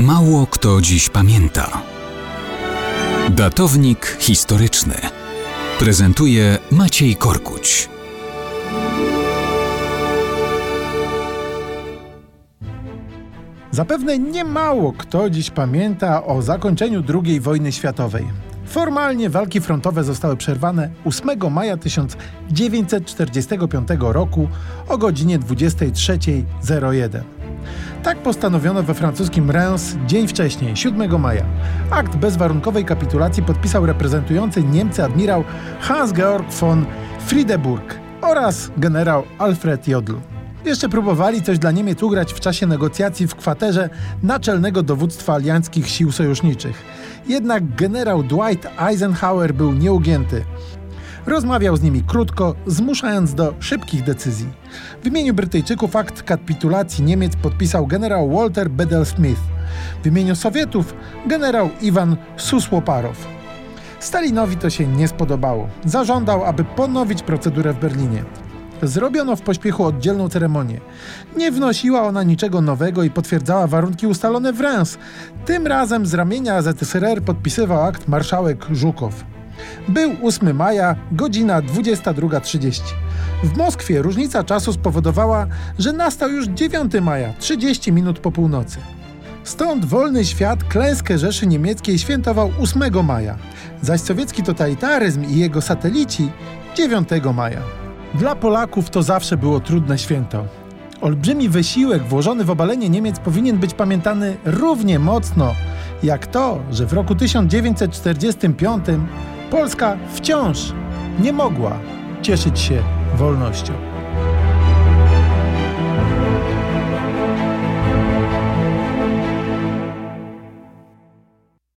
Mało kto dziś pamięta. Datownik historyczny prezentuje Maciej Korkuć. Zapewne niemało kto dziś pamięta o zakończeniu II wojny światowej. Formalnie walki frontowe zostały przerwane 8 maja 1945 roku o godzinie 23.01. Tak postanowiono we francuskim Reims dzień wcześniej, 7 maja. Akt bezwarunkowej kapitulacji podpisał reprezentujący Niemcy admirał Hans-Georg von Friedeburg oraz generał Alfred Jodl. Jeszcze próbowali coś dla Niemiec ugrać w czasie negocjacji w kwaterze naczelnego dowództwa alianckich sił sojuszniczych. Jednak generał Dwight Eisenhower był nieugięty. Rozmawiał z nimi krótko, zmuszając do szybkich decyzji. W imieniu Brytyjczyków akt kapitulacji Niemiec podpisał generał Walter Bedell Smith. W imieniu Sowietów generał Iwan Susłoparow. Stalinowi to się nie spodobało. Zażądał, aby ponowić procedurę w Berlinie. Zrobiono w pośpiechu oddzielną ceremonię. Nie wnosiła ona niczego nowego i potwierdzała warunki ustalone w Reims. Tym razem z ramienia ZSRR podpisywał akt marszałek Żukow. Był 8 maja, godzina 22.30. W Moskwie różnica czasu spowodowała, że nastał już 9 maja, 30 minut po północy. Stąd wolny świat klęskę Rzeszy Niemieckiej świętował 8 maja, zaś sowiecki totalitaryzm i jego satelici 9 maja. Dla Polaków to zawsze było trudne święto. Olbrzymi wysiłek włożony w obalenie Niemiec powinien być pamiętany równie mocno jak to, że w roku 1945 Polska wciąż nie mogła cieszyć się wolnością.